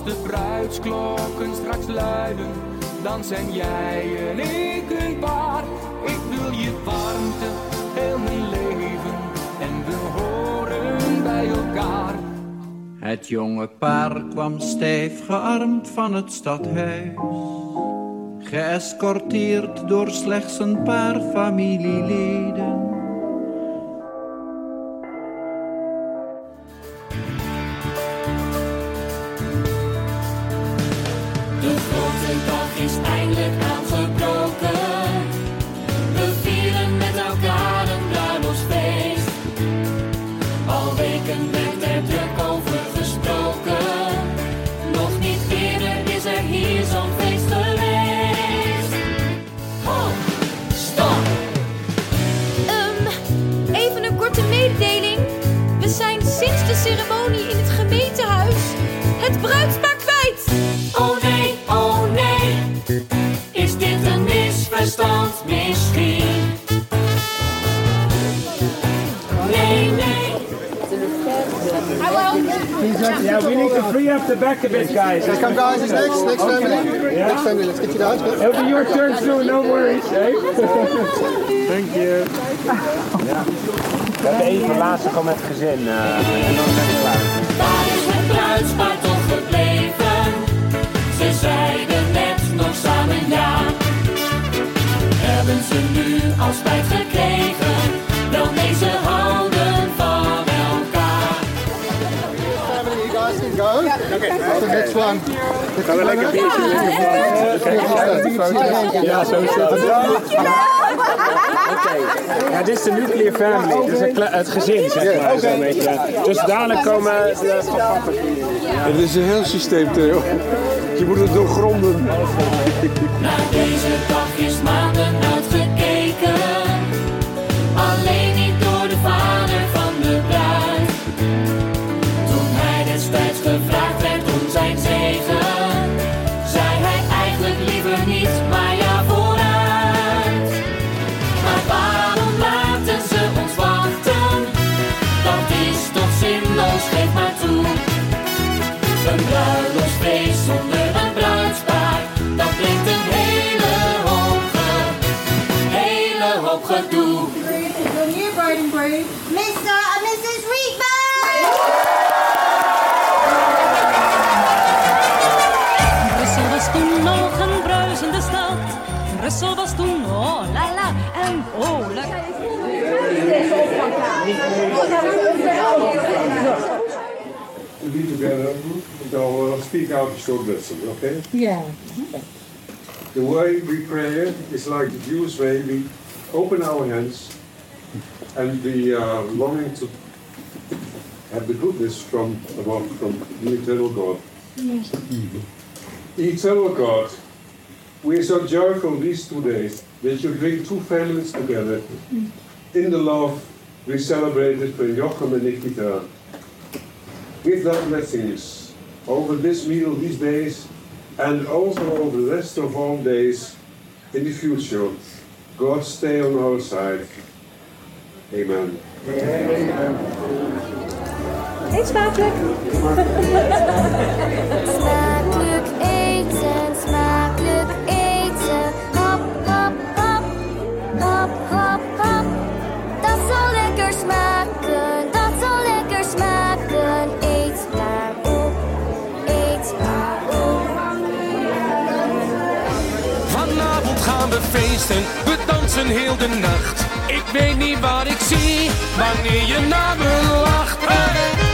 Als de bruidsklokken straks luiden, dan zijn jij en ik een paar. Ik wil je warmte, heel mijn leven, en we horen bij elkaar. Het jonge paar kwam stijf gearmd van het stadhuis. Geëscorteerd door slechts een paar familieleden. Weken werd er druk over gesproken. Nog niet eerder is er hier zo'n feest geweest. Ho, stop! Ehm, even een korte mededeling. We zijn sinds de ceremonie Yeah, we need to free up the back a bit, guys. Come guys, it's next, next family. Next family, let's get you down. It'll be your turn soon, no worries. Hey? Thank you. We hebben even laatste gewoon met het gezin eh, en dan zijn we klaar. Waar is het bruidspaar toch gebleven? Ze zeiden net nog samen ja. Hebben ze nu al spijt One. Gaan we lekker biertje Ja, zo is dat. Oké, ja, dit is de nuclear family, dus het, kle- het gezin, zeg maar. Beetje. Dus dadelijk komen de Het is een heel systeem, Theo. Je moet het doorgronden. Naar deze dag Een bruiloftsfeest zonder een bruidspaar, dat brengt een hele hoop, ge- hele new bride and groom, Mr. and Mrs. Reedman! Brussel was toen nog een bruisende stad. Brussel was toen oh la la en oh la. Be together. So uh, speak out short lesson, okay? Yeah. The way we pray is like the Jewish way. We open our hands and we are longing to have the goodness from above, from the eternal God. Eternal God, we are so joyful these two days that you bring two families together. In the love we celebrated when Jochem and Nikita. Give that blessings over this meal these days and also over the rest of all days in the future. God stay on our side. Amen. Smakelijk we dansen heel de nacht. Ik weet niet wat ik zie, wanneer je naar me lacht. Hey!